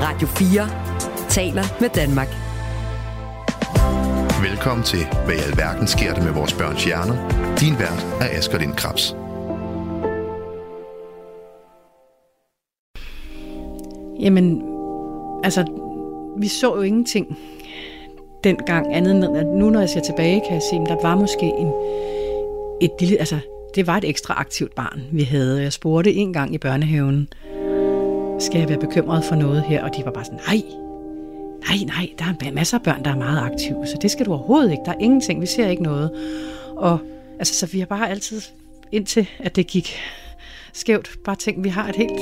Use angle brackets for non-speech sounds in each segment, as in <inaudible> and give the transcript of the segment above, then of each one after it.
Radio 4 taler med Danmark. Velkommen til, hvad i alverden sker der med vores børns hjerner? Din vært er Asger Lind Krabs. Jamen, altså, vi så jo ingenting dengang andet end, at nu når jeg ser tilbage, kan jeg se, at der var måske en, et lille, altså, det var et ekstra aktivt barn, vi havde. Jeg spurgte en gang i børnehaven, skal jeg være bekymret for noget her? Og de var bare sådan, nej, nej, nej, der er masser af børn, der er meget aktive, så det skal du overhovedet ikke. Der er ingenting, vi ser ikke noget. Og altså, så vi har bare altid, indtil at det gik skævt, bare tænkt, vi har et helt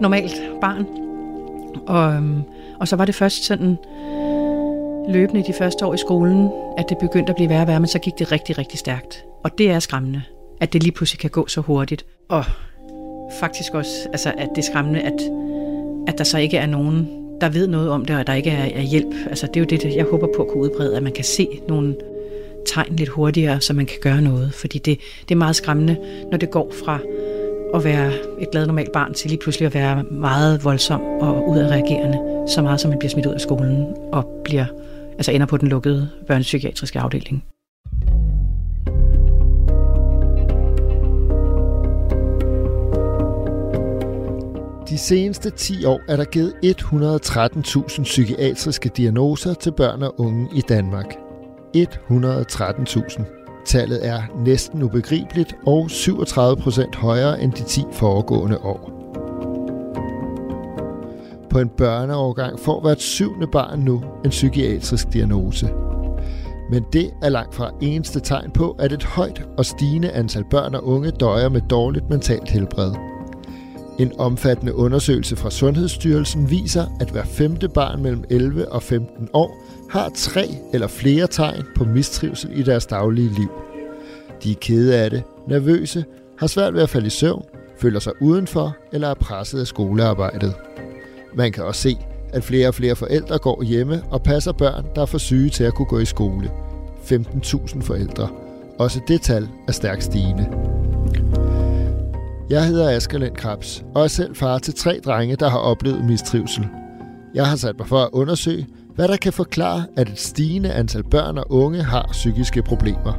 normalt barn. Og, øhm, og så var det først sådan løbende de første år i skolen, at det begyndte at blive værre og værre, men så gik det rigtig, rigtig stærkt. Og det er skræmmende, at det lige pludselig kan gå så hurtigt. Og faktisk også, altså, at det er skræmmende, at, at der så ikke er nogen, der ved noget om det, og der ikke er, er hjælp. Altså, det er jo det, jeg håber på at kunne udbrede, at man kan se nogle tegn lidt hurtigere, så man kan gøre noget. Fordi det, det er meget skræmmende, når det går fra at være et glad normalt barn til lige pludselig at være meget voldsom og udadreagerende, så meget som man bliver smidt ud af skolen og bliver, altså ender på den lukkede børnepsykiatriske afdeling. De seneste 10 år er der givet 113.000 psykiatriske diagnoser til børn og unge i Danmark. 113.000. Tallet er næsten ubegribeligt og 37 procent højere end de 10 foregående år. På en børneovergang får hvert syvende barn nu en psykiatrisk diagnose. Men det er langt fra eneste tegn på, at et højt og stigende antal børn og unge døjer med dårligt mentalt helbred. En omfattende undersøgelse fra Sundhedsstyrelsen viser, at hver femte barn mellem 11 og 15 år har tre eller flere tegn på mistrivsel i deres daglige liv. De er kede af det, nervøse, har svært ved at falde i søvn, føler sig udenfor eller er presset af skolearbejdet. Man kan også se, at flere og flere forældre går hjemme og passer børn, der er for syge til at kunne gå i skole. 15.000 forældre. Også det tal er stærkt stigende. Jeg hedder Asger Lind Krabs, og er selv far til tre drenge, der har oplevet mistrivsel. Jeg har sat mig for at undersøge, hvad der kan forklare, at et stigende antal børn og unge har psykiske problemer.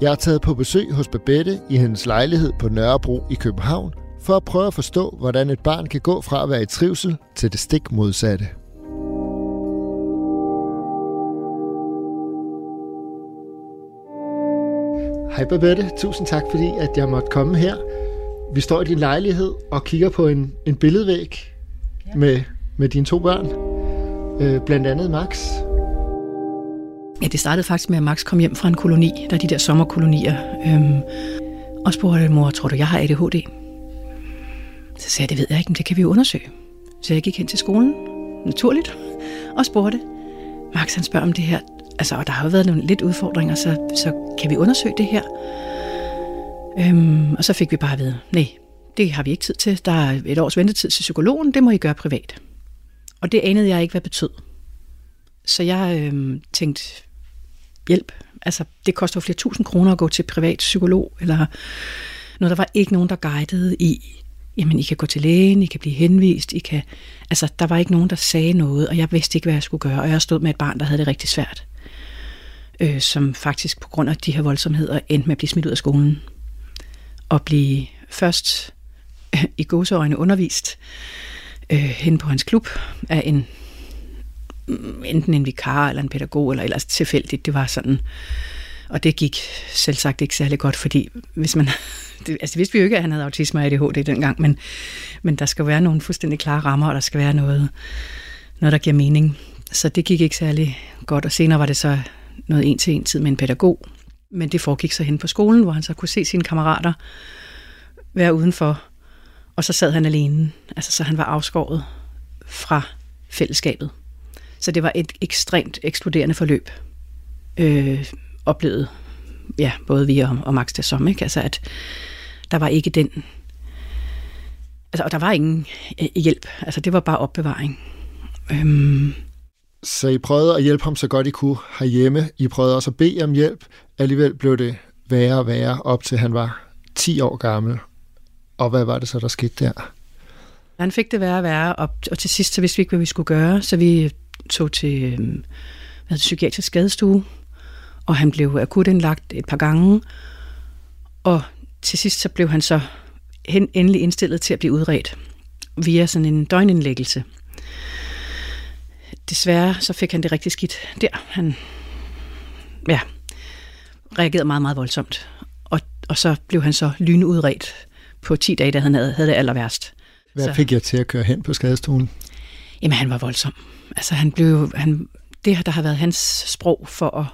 Jeg er taget på besøg hos Babette i hendes lejlighed på Nørrebro i København, for at prøve at forstå, hvordan et barn kan gå fra at være i trivsel til det stik modsatte. Hej Babette, tusind tak fordi at jeg måtte komme her. Vi står i din lejlighed og kigger på en, en billedvæg ja. med, med dine to børn. Øh, blandt andet Max. Ja, det startede faktisk med, at Max kom hjem fra en koloni, der er de der sommerkolonier, øhm, og spurgte, mor, tror du, jeg har ADHD? Så sagde jeg, det ved jeg ikke, men det kan vi jo undersøge. Så jeg gik hen til skolen, naturligt, og spurgte. Max han spørger om det her, altså, og der har jo været nogle lidt udfordringer, så, så kan vi undersøge det her? Øhm, og så fik vi bare at vide, nej, det har vi ikke tid til. Der er et års ventetid til psykologen, det må I gøre privat. Og det anede jeg ikke, hvad betød. Så jeg øhm, tænkte, hjælp. Altså, det koster jo flere tusind kroner at gå til privat psykolog, eller noget. Der var ikke nogen, der guidede i, jamen, I kan gå til lægen, I kan blive henvist, I kan... Altså, der var ikke nogen, der sagde noget, og jeg vidste ikke, hvad jeg skulle gøre, og jeg stod med et barn, der havde det rigtig svært øh, som faktisk på grund af de her voldsomheder endte med at blive smidt ud af skolen. Og blive først øh, <laughs> i gåseøjne undervist øh, hen på hans klub af en mm, enten en vikar eller en pædagog, eller ellers tilfældigt. Det var sådan, og det gik selv sagt ikke særlig godt, fordi hvis man, <laughs> det, altså det vidste vi jo ikke, at han havde autisme og ADHD dengang, men, men der skal være nogle fuldstændig klare rammer, og der skal være noget, noget, der giver mening. Så det gik ikke særlig godt, og senere var det så noget en til en tid med en pædagog. Men det foregik så hen på skolen, hvor han så kunne se sine kammerater være udenfor. Og så sad han alene. Altså, så han var afskåret fra fællesskabet. Så det var et ekstremt ekskluderende forløb. Øh, oplevet, ja, både vi og, og Max det som, ikke? Altså, at der var ikke den... Altså, og der var ingen øh, hjælp. Altså, det var bare opbevaring. Øhm, så I prøvede at hjælpe ham så godt I kunne herhjemme. I prøvede også at bede om hjælp. Alligevel blev det værre og værre, op til han var 10 år gammel. Og hvad var det så, der skete der? Han fik det værre og værre, og, og til sidst så vidste vi ikke, hvad vi skulle gøre, så vi tog til øh, hvad psykiatrisk skadestue, og han blev akut indlagt et par gange, og til sidst så blev han så hen, endelig indstillet til at blive udredt via sådan en døgnindlæggelse. Desværre så fik han det rigtig skidt der. Han ja, reagerede meget, meget voldsomt. Og, og så blev han så lynudredt på 10 dage, da han havde, havde det aller værst. Hvad så, fik jeg til at køre hen på skadestuen? Jamen, han var voldsom. Altså, han blev, han, det, der har været hans sprog for at,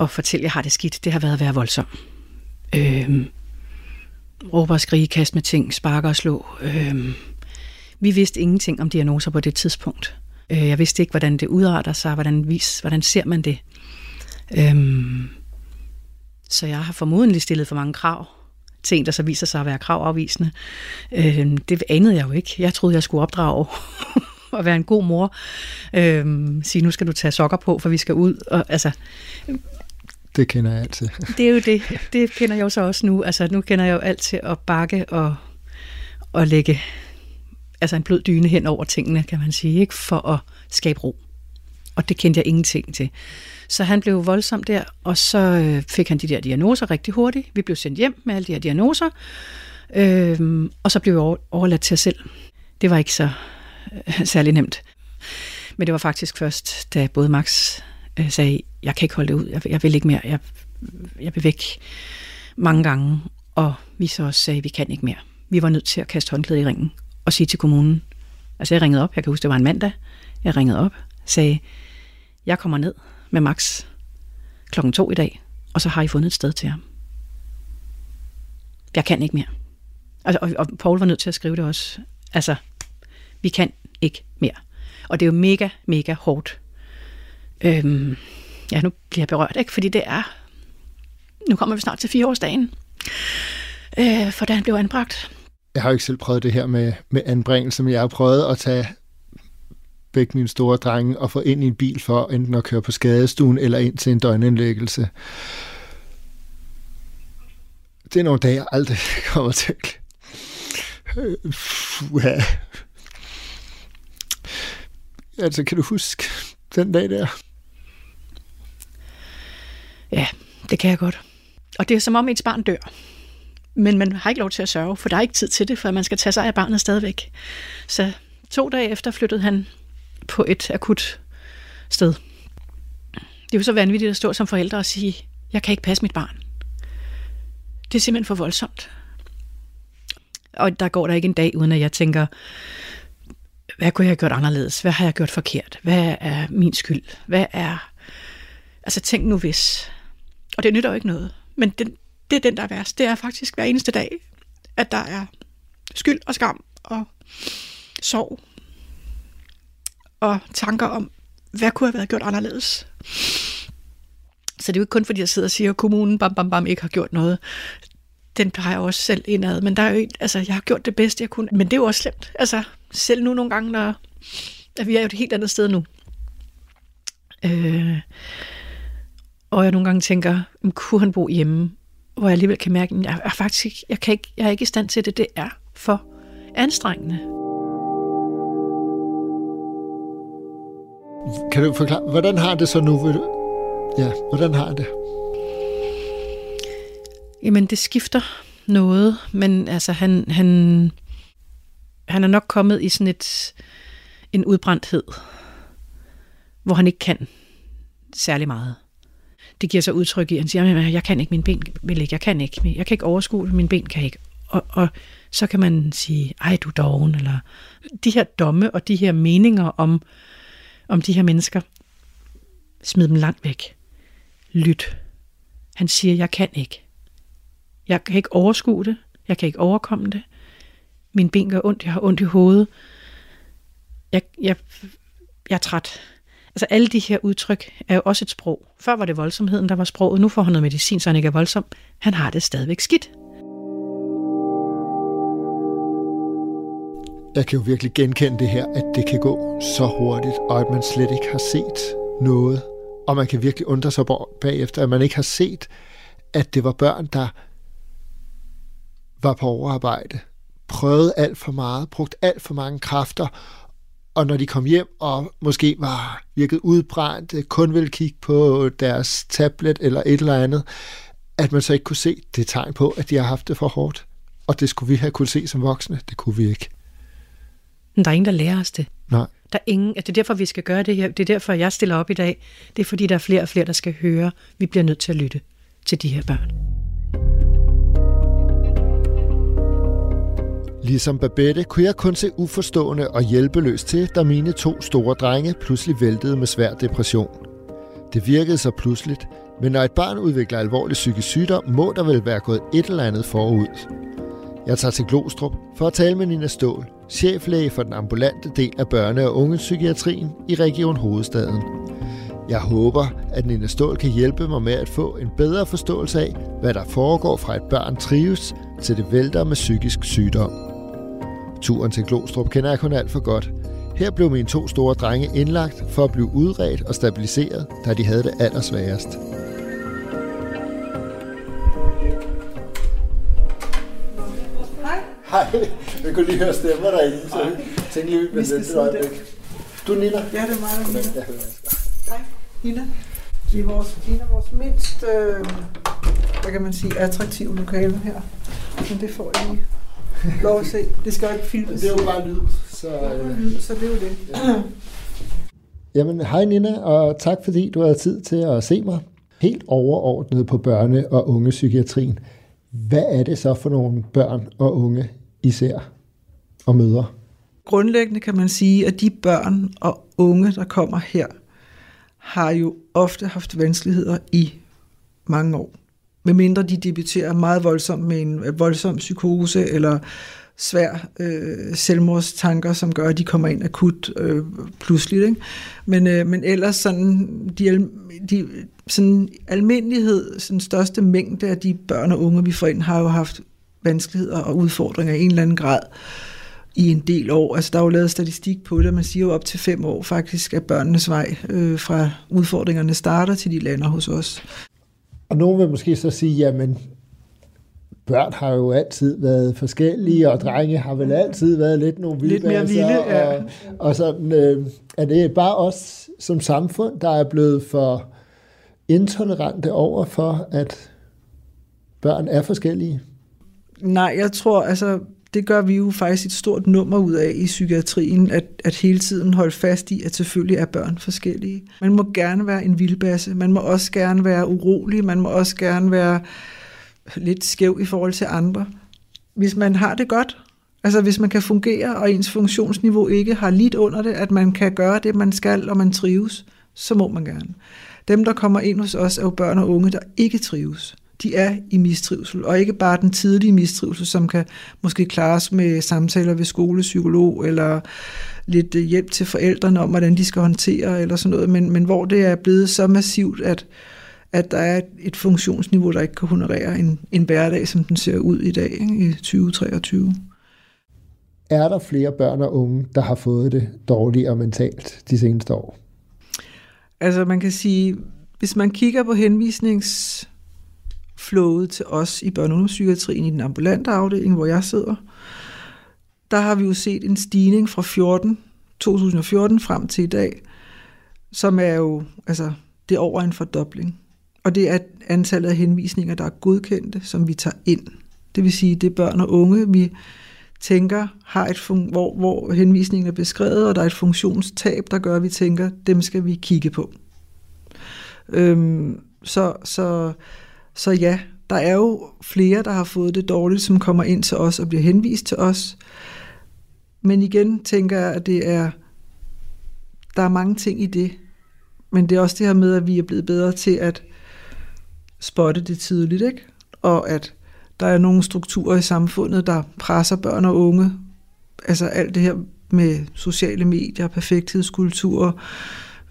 at fortælle, at jeg har det skidt, det har været at være voldsom. Øhm, råber og skrige, kast med ting, sparker og slå. Øhm, vi vidste ingenting om diagnoser på det tidspunkt. Øh, jeg vidste ikke, hvordan det udarter sig, hvordan, vis, hvordan ser man det. Øhm, så jeg har formodentlig stillet for mange krav til en, der så viser sig at være kravafvisende. Øhm, det anede jeg jo ikke. Jeg troede, jeg skulle opdrage <laughs> og være en god mor. Øhm, sige, nu skal du tage sokker på, for vi skal ud. Og, altså, det kender jeg altid. <laughs> det er jo det. Det kender jeg jo så også nu. Altså, nu kender jeg jo alt til at bakke og, og lægge altså en blød dyne hen over tingene, kan man sige, ikke for at skabe ro. Og det kendte jeg ingenting til. Så han blev voldsom der, og så øh, fik han de der diagnoser rigtig hurtigt. Vi blev sendt hjem med alle de her diagnoser, øhm, og så blev vi overladt til os selv. Det var ikke så øh, særlig nemt. Men det var faktisk først, da både Max øh, sagde, jeg kan ikke holde det ud, jeg, jeg vil ikke mere, jeg, jeg vil væk mange gange, og vi så også sagde, vi kan ikke mere. Vi var nødt til at kaste håndklædet i ringen og sige til kommunen, altså jeg ringede op, jeg kan huske, det var en mandag, jeg ringede op, sagde, jeg kommer ned med Max klokken to i dag, og så har I fundet et sted til ham. Jeg kan ikke mere. Altså, og, og Paul var nødt til at skrive det også. Altså, vi kan ikke mere. Og det er jo mega, mega hårdt. Øhm, ja, nu bliver jeg berørt, ikke? Fordi det er... Nu kommer vi snart til fireårsdagen. Øh, for da han blev anbragt. Jeg har jo ikke selv prøvet det her med, med anbringelse, men jeg har prøvet at tage begge mine store drenge og få ind i en bil for enten at køre på skadestuen eller ind til en døgnindlæggelse. Det er nogle dage, jeg aldrig <laughs> kommer til at ja. Altså, kan du huske den dag der? Ja, det kan jeg godt. Og det er som om ens barn dør. Men man har ikke lov til at sørge, for der er ikke tid til det, for man skal tage sig af barnet stadigvæk. Så to dage efter flyttede han på et akut sted. Det er jo så vanvittigt at stå som forældre og sige, jeg kan ikke passe mit barn. Det er simpelthen for voldsomt. Og der går der ikke en dag, uden at jeg tænker, hvad kunne jeg have gjort anderledes? Hvad har jeg gjort forkert? Hvad er min skyld? Hvad er... Altså tænk nu hvis. Og det nytter jo ikke noget. Men den, det er den, der er værst. Det er faktisk hver eneste dag, at der er skyld og skam og sorg og tanker om, hvad kunne have været gjort anderledes. Så det er jo ikke kun fordi, jeg sidder og siger, at kommunen bam, bam, bam, ikke har gjort noget. Den plejer jeg også selv indad. Men der er jo ikke, altså, jeg har gjort det bedste, jeg kunne. Men det er jo også slemt. Altså, selv nu nogle gange, når at vi er jo et helt andet sted nu. Øh, og jeg nogle gange tænker, kunne han bo hjemme? Hvor jeg alligevel kan mærke, at jeg er faktisk ikke, jeg, kan ikke, jeg er ikke i stand til det. Det er for anstrengende. Kan du forklare, hvordan har det så nu? Ja, hvordan har det? Jamen, det skifter noget, men altså, han, han, han er nok kommet i sådan et, en udbrændthed, hvor han ikke kan særlig meget. Det giver sig udtryk i, at han siger, at jeg kan ikke, min ben vil ikke, jeg kan ikke, jeg kan ikke overskue det, min ben kan ikke. Og, og så kan man sige, ej, du doven, eller de her domme og de her meninger om, om de her mennesker. Smid dem langt væk. Lyt. Han siger, jeg kan ikke. Jeg kan ikke overskue det. Jeg kan ikke overkomme det. Min ben gør ondt. Jeg har ondt i hovedet. Jeg, jeg, jeg er træt. Altså alle de her udtryk er jo også et sprog. Før var det voldsomheden, der var sproget. Nu får han noget medicin, så han ikke er voldsom. Han har det stadigvæk skidt. jeg kan jo virkelig genkende det her, at det kan gå så hurtigt, og at man slet ikke har set noget. Og man kan virkelig undre sig bagefter, at man ikke har set, at det var børn, der var på overarbejde, prøvede alt for meget, brugt alt for mange kræfter, og når de kom hjem og måske var virket udbrændt, kun ville kigge på deres tablet eller et eller andet, at man så ikke kunne se det tegn på, at de har haft det for hårdt. Og det skulle vi have kunne se som voksne. Det kunne vi ikke. Men der er ingen, der lærer os det. Nej. Der er ingen, at det er derfor, vi skal gøre det her. Det er derfor, jeg stiller op i dag. Det er fordi, der er flere og flere, der skal høre. Vi bliver nødt til at lytte til de her børn. Ligesom Babette kunne jeg kun se uforstående og hjælpeløs til, da mine to store drenge pludselig væltede med svær depression. Det virkede så pludseligt, men når et barn udvikler alvorlig psykisk sygdom, må der vel være gået et eller andet forud. Jeg tager til Glostrup for at tale med Nina Stål, cheflæge for den ambulante del af børne- og ungepsykiatrien i Region Hovedstaden. Jeg håber, at Nina Stål kan hjælpe mig med at få en bedre forståelse af, hvad der foregår fra et barn trives, til det vælter med psykisk sygdom. Turen til Glostrup kender jeg kun alt for godt. Her blev mine to store drenge indlagt for at blive udredt og stabiliseret, da de havde det allersværest. Hej, vi kunne lige høre stemmer derinde, så vi tænkte lige, vi skal sidde der. Du Nina? Ja, det er mig, der er Nina. Jeg hører, jeg. Hej, Nina. Det er vores, en af vores mindst, øh, hvad kan man sige, attraktive lokaler her. Men det får I lov at se. Det skal jo ikke filmes. Det er jo bare lyd, så... Øh, Så det er jo det. Jamen, hej Nina, og tak fordi du har tid til at se mig. Helt overordnet på børne- og ungepsykiatrien. Hvad er det så for nogle børn og unge især og møder? Grundlæggende kan man sige, at de børn og unge, der kommer her, har jo ofte haft vanskeligheder i mange år. Medmindre de debuterer meget voldsomt med en øh, voldsom psykose eller svær øh, selvmordstanker, som gør, at de kommer ind akut øh, pludseligt. Ikke? Men, øh, men ellers sådan, de, de sådan almindelighed, sådan største mængde af de børn og unge, vi får ind, har jo haft vanskeligheder og udfordringer i en eller anden grad i en del år. Altså, der er jo lavet statistik på det, man siger jo op til fem år faktisk, at børnenes vej øh, fra udfordringerne starter til de lander hos os. Og nogen vil måske så sige, jamen, børn har jo altid været forskellige, og drenge har vel altid været lidt nogle vilde Lidt mere vilde, ja. og, og sådan, øh, er det bare os som samfund, der er blevet for intolerante over for, at børn er forskellige? Nej, jeg tror, altså, det gør vi jo faktisk et stort nummer ud af i psykiatrien, at, at hele tiden holde fast i, at selvfølgelig er børn forskellige. Man må gerne være en vildbasse, man må også gerne være urolig, man må også gerne være lidt skæv i forhold til andre. Hvis man har det godt, altså hvis man kan fungere, og ens funktionsniveau ikke har lidt under det, at man kan gøre det, man skal, og man trives, så må man gerne. Dem, der kommer ind hos os, er jo børn og unge, der ikke trives de er i mistrivsel, og ikke bare den tidlige mistrivsel, som kan måske klares med samtaler ved skolepsykolog, eller lidt hjælp til forældrene om, hvordan de skal håndtere, eller sådan noget, men, men hvor det er blevet så massivt, at, at der er et funktionsniveau, der ikke kan honorere en, en hverdag, som den ser ud i dag ikke, i 2023. Er der flere børn og unge, der har fået det dårligere mentalt de seneste år? Altså man kan sige, hvis man kigger på henvisnings flowet til os i børne- og ungdomspsykiatrien i den ambulante afdeling, hvor jeg sidder, der har vi jo set en stigning fra 14, 2014 frem til i dag, som er jo, altså, det er over en fordobling. Og det er antallet af henvisninger, der er godkendte, som vi tager ind. Det vil sige, det er børn og unge, vi tænker, har et fun- hvor, hvor henvisningen er beskrevet, og der er et funktionstab, der gør, at vi tænker, dem skal vi kigge på. Øhm, så, så så ja, der er jo flere, der har fået det dårligt, som kommer ind til os og bliver henvist til os. Men igen tænker jeg, at det er, der er mange ting i det. Men det er også det her med, at vi er blevet bedre til at spotte det tidligt, ikke? Og at der er nogle strukturer i samfundet, der presser børn og unge. Altså alt det her med sociale medier, perfekthedskultur,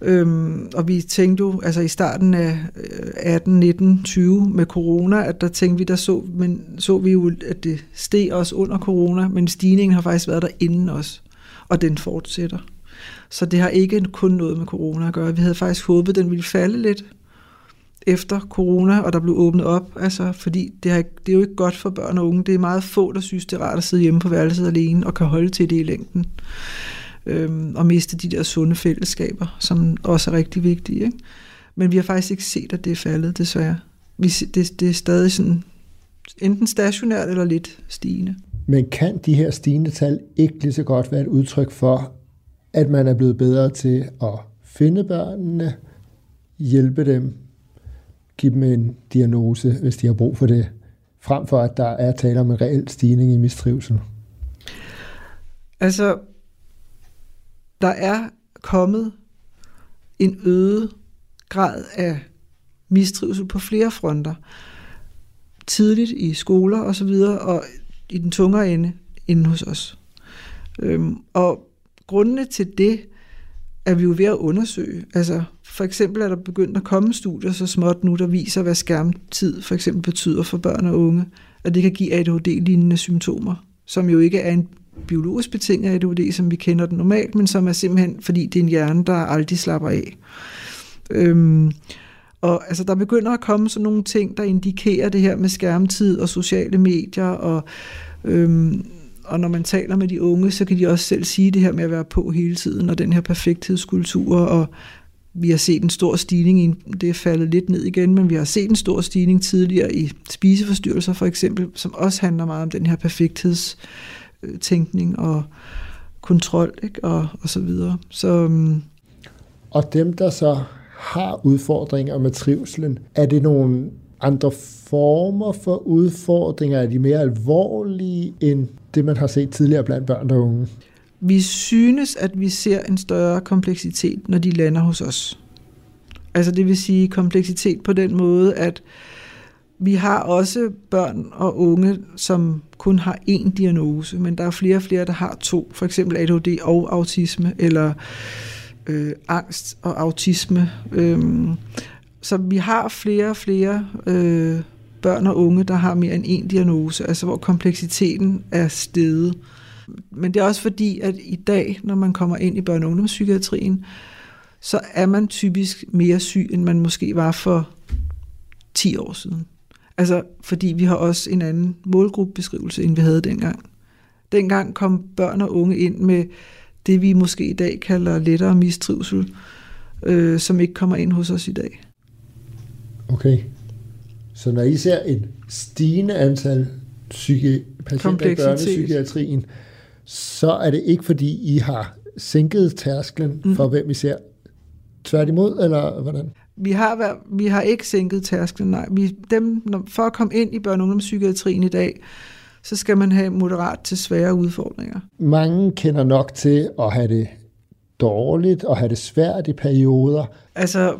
Øhm, og vi tænkte jo, altså i starten af 18, 19, 20 med corona, at der tænkte vi, der så, men så vi jo, at det steg også under corona, men stigningen har faktisk været der inden os, og den fortsætter. Så det har ikke kun noget med corona at gøre. Vi havde faktisk håbet, at den ville falde lidt efter corona, og der blev åbnet op, altså, fordi det, har, det er jo ikke godt for børn og unge. Det er meget få, der synes, det er rart at sidde hjemme på værelset alene og kan holde til det i længden. Øhm, og miste de der sunde fællesskaber, som også er rigtig vigtige. Ikke? Men vi har faktisk ikke set, at det er faldet, desværre. Vi, det, det er stadig sådan enten stationært eller lidt stigende. Men kan de her stigende tal ikke lige så godt være et udtryk for, at man er blevet bedre til at finde børnene, hjælpe dem, give dem en diagnose, hvis de har brug for det, frem for at der er tale om en reel stigning i mistrivsel? Altså, der er kommet en øget grad af mistrivsel på flere fronter. Tidligt i skoler og så videre, og i den tungere ende inde hos os. Øhm, og grundene til det er vi jo ved at undersøge. Altså, for eksempel er der begyndt at komme studier så småt nu, der viser, hvad skærmtid for eksempel betyder for børn og unge, at det kan give ADHD-lignende symptomer, som jo ikke er en biologisk betinget ADHD, som vi kender den normalt, men som er simpelthen, fordi det er en hjerne, der aldrig slapper af. Øhm, og altså, der begynder at komme sådan nogle ting, der indikerer det her med skærmtid og sociale medier, og, øhm, og når man taler med de unge, så kan de også selv sige det her med at være på hele tiden, og den her perfekthedskultur, og vi har set en stor stigning, i, det er faldet lidt ned igen, men vi har set en stor stigning tidligere i spiseforstyrrelser for eksempel, som også handler meget om den her perfekthedstænkning og kontrol, ikke? Og, og så videre. Så, øhm, og dem, der så har udfordringer med trivselen, er det nogle andre former for udfordringer? Er de mere alvorlige end det, man har set tidligere blandt børn og unge? Vi synes, at vi ser en større kompleksitet, når de lander hos os. Altså det vil sige kompleksitet på den måde, at vi har også børn og unge, som kun har én diagnose, men der er flere og flere, der har to, for eksempel ADHD og autisme, eller øh, angst og autisme. Øh, så vi har flere og flere øh, børn og unge, der har mere end én diagnose, altså hvor kompleksiteten er steget. Men det er også fordi, at i dag, når man kommer ind i børne- og ungdomspsykiatrien, så er man typisk mere syg, end man måske var for 10 år siden. Altså, fordi vi har også en anden målgruppebeskrivelse, end vi havde dengang. Dengang kom børn og unge ind med det, vi måske i dag kalder lettere mistrivsel, øh, som ikke kommer ind hos os i dag. Okay. Så når I ser et stigende antal psyki- patienter i børnepsykiatrien, så er det ikke fordi, I har sænket tærsklen mm. for, hvem I ser tværtimod, eller hvordan? Vi har, vi har ikke sænket tærsklen, nej. Vi, dem, når, for at komme ind i børne- og ungdomspsykiatrien i dag, så skal man have moderat til svære udfordringer. Mange kender nok til at have det dårligt og have det svært i perioder. Altså,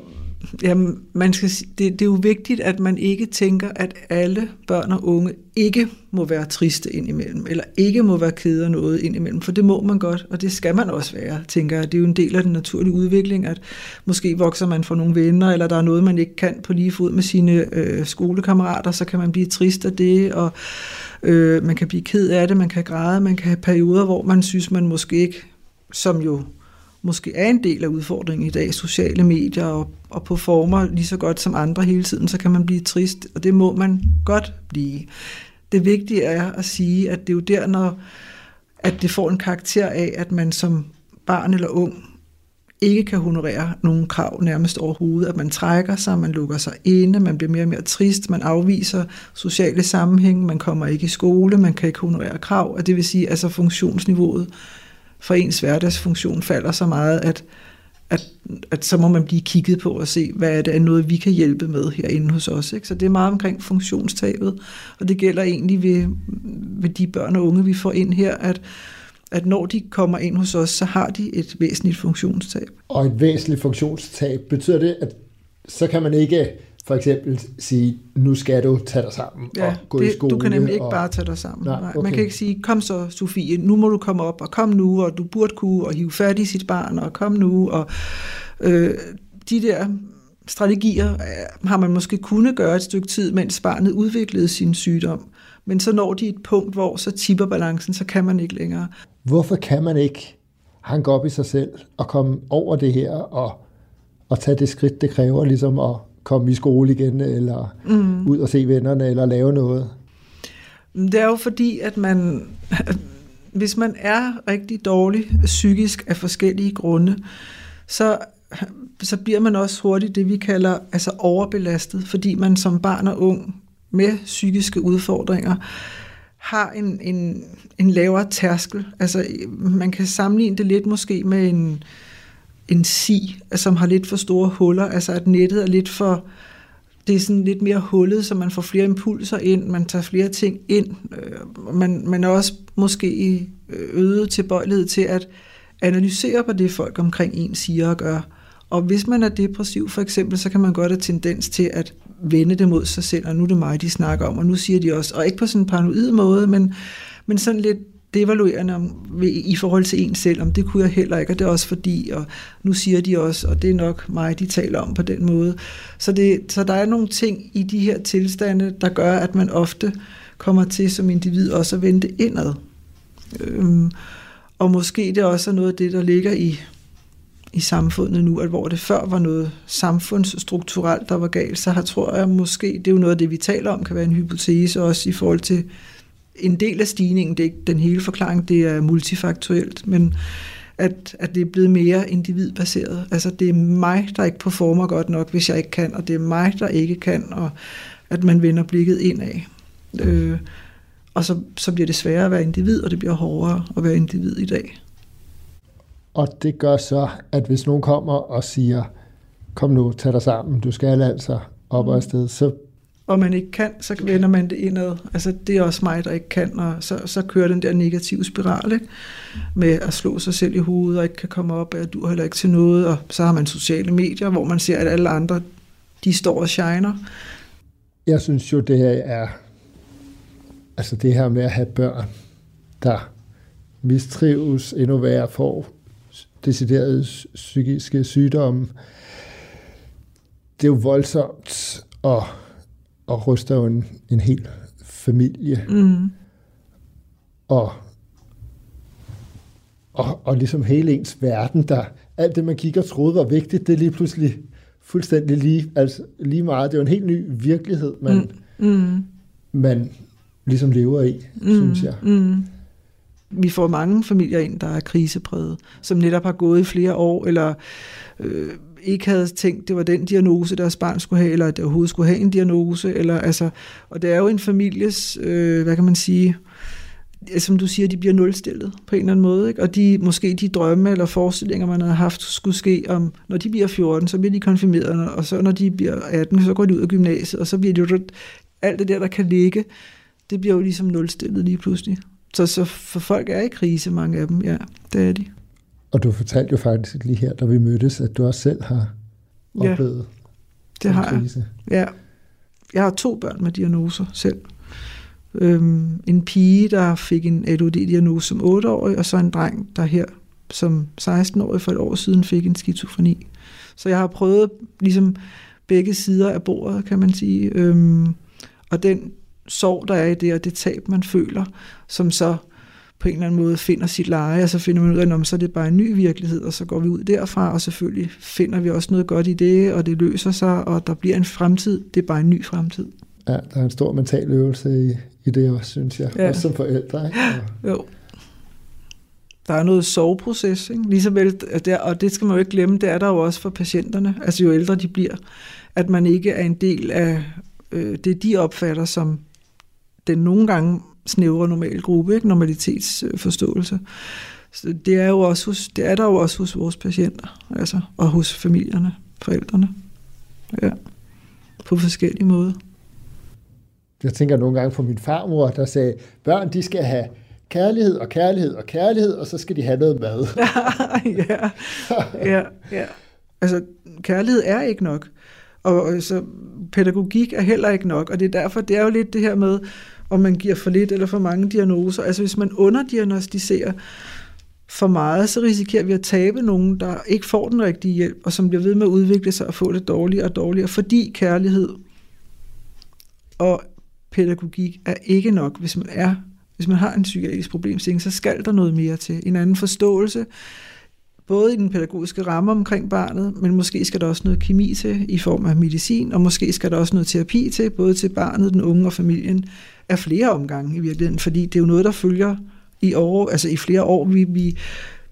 jamen, man skal, det, det er jo vigtigt, at man ikke tænker, at alle børn og unge ikke må være triste indimellem, eller ikke må være kede af noget indimellem, for det må man godt, og det skal man også være, tænker jeg. Det er jo en del af den naturlige udvikling, at måske vokser man fra nogle venner, eller der er noget, man ikke kan på lige fod med sine øh, skolekammerater, så kan man blive trist af det, og øh, man kan blive ked af det, man kan græde, man kan have perioder, hvor man synes, man måske ikke, som jo måske er en del af udfordringen i dag, sociale medier og, og på former lige så godt som andre hele tiden, så kan man blive trist, og det må man godt blive. Det vigtige er at sige, at det er jo der, når at det får en karakter af, at man som barn eller ung ikke kan honorere nogen krav nærmest overhovedet, at man trækker sig, man lukker sig inde, man bliver mere og mere trist, man afviser sociale sammenhæng, man kommer ikke i skole, man kan ikke honorere krav, og det vil sige, at altså funktionsniveauet for ens hverdagsfunktion falder så meget, at, at, at så må man blive kigget på og se, hvad er det er noget, vi kan hjælpe med herinde hos os. Ikke? Så det er meget omkring funktionstabet, og det gælder egentlig ved, ved de børn og unge, vi får ind her, at at når de kommer ind hos os, så har de et væsentligt funktionstab. Og et væsentligt funktionstab, betyder det, at så kan man ikke for eksempel sige, nu skal du tage dig sammen ja, og gå det, i skole. Du kan nemlig ikke og... bare tage dig sammen. Nej, okay. Man kan ikke sige, kom så Sofie, nu må du komme op, og kom nu, og du burde kunne, og hive fat i sit barn, og kom nu. Og, øh, de der strategier øh, har man måske kunne gøre et stykke tid, mens barnet udviklede sin sygdom. Men så når de et punkt, hvor så tipper balancen, så kan man ikke længere. Hvorfor kan man ikke hanke op i sig selv og komme over det her og, og tage det skridt, det kræver ligesom at komme i skole igen, eller mm. ud og se vennerne, eller lave noget? Det er jo fordi, at man, hvis man er rigtig dårlig psykisk af forskellige grunde, så, så bliver man også hurtigt det, vi kalder altså overbelastet, fordi man som barn og ung med psykiske udfordringer har en, en, en lavere tærskel. Altså, man kan sammenligne det lidt måske med en, en si, som har lidt for store huller, altså at nettet er lidt for, det er sådan lidt mere hullet, så man får flere impulser ind, man tager flere ting ind, øh, man, man er også måske øh, øget tilbøjelighed til at analysere på det, folk omkring en siger og gør. Og hvis man er depressiv for eksempel, så kan man godt have tendens til at vende det mod sig selv, og nu er det mig, de snakker om, og nu siger de også, og ikke på sådan en paranoid måde, men, men sådan lidt devaluerende om, i forhold til en selv, om det kunne jeg heller ikke, og det er også fordi, og nu siger de også, og det er nok mig, de taler om på den måde. Så, det, så der er nogle ting i de her tilstande, der gør, at man ofte kommer til som individ også at vente indad. Øhm, og måske det også er noget af det, der ligger i i samfundet nu, at hvor det før var noget samfundsstrukturelt, der var galt, så har, tror jeg måske, det er jo noget af det, vi taler om, kan være en hypotese også i forhold til en del af stigningen, det er ikke den hele forklaring, det er multifaktuelt, men at, at det er blevet mere individbaseret. Altså det er mig, der ikke performer godt nok, hvis jeg ikke kan, og det er mig, der ikke kan, og at man vender blikket indad. Øh, og så, så bliver det sværere at være individ, og det bliver hårdere at være individ i dag. Og det gør så, at hvis nogen kommer og siger, kom nu, tag dig sammen, du skal altså op og afsted, så og man ikke kan, så vender man det indad. Altså, det er også mig, der ikke kan, og så, så kører den der negative spiral, ikke? med at slå sig selv i hovedet, og ikke kan komme op, og du heller ikke til noget, og så har man sociale medier, hvor man ser, at alle andre, de står og shiner. Jeg synes jo, det her er, altså det her med at have børn, der mistrives endnu værre, får deciderede psykiske sygdomme. Det er jo voldsomt og, og ryster jo en, en hel familie. Mm. Og, og, og ligesom hele ens verden, der alt det, man kigger og troede var vigtigt, det er lige pludselig fuldstændig lige, altså lige meget. Det er jo en helt ny virkelighed, man, mm. Mm. man ligesom lever i, mm. synes jeg. Mm. Vi får mange familier ind, der er krisepræget, som netop har gået i flere år, eller øh, ikke havde tænkt, det var den diagnose, deres barn skulle have, eller at det overhovedet skulle have en diagnose. Eller, altså, og det er jo en families, øh, hvad kan man sige, som du siger, de bliver nulstillet på en eller anden måde. Ikke? Og de, måske de drømme eller forestillinger, man har haft, skulle ske om, når de bliver 14, så bliver de konfirmeret, og så når de bliver 18, så går de ud af gymnasiet, og så bliver det jo alt det der, der kan ligge, det bliver jo ligesom nulstillet lige pludselig. Så, så for folk er i krise, mange af dem, ja, det er de. Og du fortalte jo faktisk lige her, da vi mødtes, at du også selv har oplevet ja, det har krise. jeg. Ja. Jeg har to børn med diagnoser selv. Øhm, en pige, der fik en ADHD-diagnose som 8-årig, og så en dreng, der her som 16-årig for et år siden fik en skizofreni. Så jeg har prøvet ligesom begge sider af bordet, kan man sige. Øhm, og den sorg, der er i det, og det tab, man føler, som så på en eller anden måde finder sit leje, og så finder man ud af, at så er det bare en ny virkelighed, og så går vi ud derfra, og selvfølgelig finder vi også noget godt i det, og det løser sig, og der bliver en fremtid. Det er bare en ny fremtid. Ja, der er en stor mental øvelse i, i det også, synes jeg. Ja. Også som forældre. Ikke? Og... Jo. Der er noget soveproces, ikke? Lige vel, der, og det skal man jo ikke glemme, det er der jo også for patienterne, altså jo ældre de bliver, at man ikke er en del af øh, det, de opfatter som den nogle gange snævre normal gruppe, ikke? normalitetsforståelse. Så det er, jo også hos, det er der jo også hos vores patienter, altså, og hos familierne, forældrene. Ja, på forskellige måder. Jeg tænker nogle gange på min farmor, der sagde, børn de skal have kærlighed og kærlighed og kærlighed, og så skal de have noget mad. <laughs> ja, ja, ja. Altså, kærlighed er ikke nok. Og så pædagogik er heller ikke nok, og det er derfor, det er jo lidt det her med, om man giver for lidt eller for mange diagnoser. Altså hvis man underdiagnostiserer for meget, så risikerer vi at tabe nogen, der ikke får den rigtige hjælp, og som bliver ved med at udvikle sig og få det dårligere og dårligere, fordi kærlighed og pædagogik er ikke nok, hvis man er hvis man har en psykiatrisk problemstilling, så skal der noget mere til. En anden forståelse, både i den pædagogiske ramme omkring barnet, men måske skal der også noget kemi til i form af medicin, og måske skal der også noget terapi til, både til barnet, den unge og familien, af flere omgange i virkeligheden, fordi det er jo noget, der følger i år, altså i flere år. Vi, vi,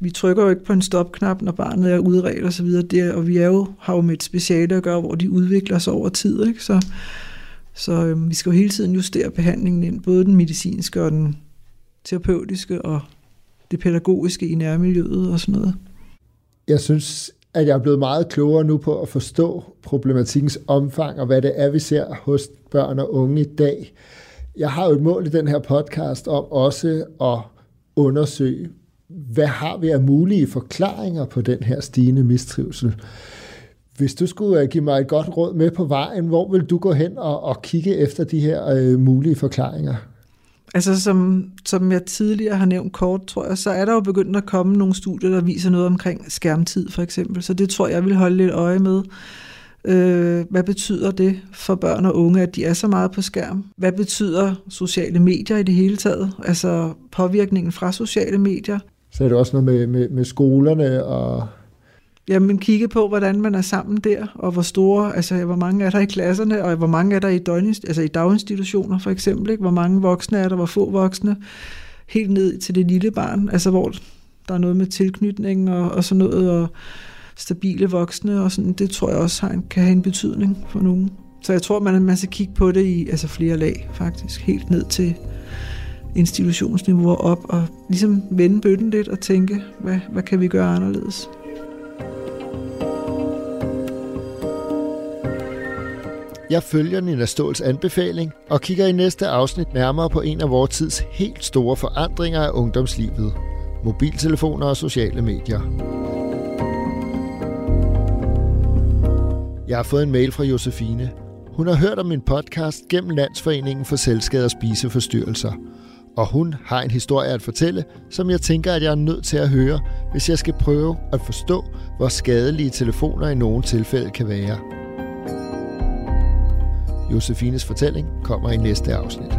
vi trykker jo ikke på en stopknap, når barnet er udredt og så videre, det, og vi er jo, har jo med et speciale at gøre, hvor de udvikler sig over tid, ikke? så, så øhm, vi skal jo hele tiden justere behandlingen ind, både den medicinske og den terapeutiske og det pædagogiske i nærmiljøet og sådan noget. Jeg synes, at jeg er blevet meget klogere nu på at forstå problematikkens omfang og hvad det er, vi ser hos børn og unge i dag. Jeg har jo et mål i den her podcast om også at undersøge, hvad har vi af mulige forklaringer på den her stigende mistrivsel. Hvis du skulle øh, give mig et godt råd med på vejen, hvor vil du gå hen og, og kigge efter de her øh, mulige forklaringer? Altså som, som jeg tidligere har nævnt kort, tror jeg, så er der jo begyndt at komme nogle studier, der viser noget omkring skærmtid for eksempel. Så det tror jeg, jeg vil holde lidt øje med. Øh, hvad betyder det for børn og unge, at de er så meget på skærm? Hvad betyder sociale medier i det hele taget? Altså påvirkningen fra sociale medier? Så er det også noget med, med, med skolerne og Jamen kigge på, hvordan man er sammen der, og hvor store, altså hvor mange er der i klasserne, og hvor mange er der i, døgnist, altså i daginstitutioner for eksempel, ikke? hvor mange voksne er der, hvor få voksne, helt ned til det lille barn, altså hvor der er noget med tilknytning og, og sådan noget, og stabile voksne, og sådan, det tror jeg også har en, kan have en betydning for nogen. Så jeg tror, man, man skal kigge på det i altså flere lag, faktisk, helt ned til institutionsniveau op, og ligesom vende bøtten lidt og tænke, hvad, hvad kan vi gøre anderledes? Jeg følger Nina Ståls anbefaling og kigger i næste afsnit nærmere på en af vores tids helt store forandringer af ungdomslivet. Mobiltelefoner og sociale medier. Jeg har fået en mail fra Josefine. Hun har hørt om min podcast gennem Landsforeningen for Selskade og Spiseforstyrrelser. Og hun har en historie at fortælle, som jeg tænker, at jeg er nødt til at høre, hvis jeg skal prøve at forstå, hvor skadelige telefoner i nogle tilfælde kan være. Josefines fortælling kommer i næste afsnit.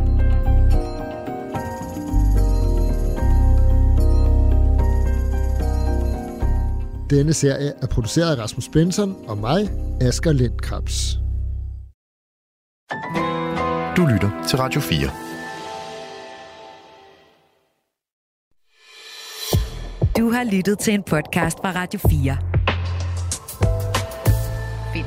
Denne serie er produceret af Rasmus Benson og mig, Asger Lindkrabs. Du lytter til Radio 4. Du har lyttet til en podcast fra Radio 4.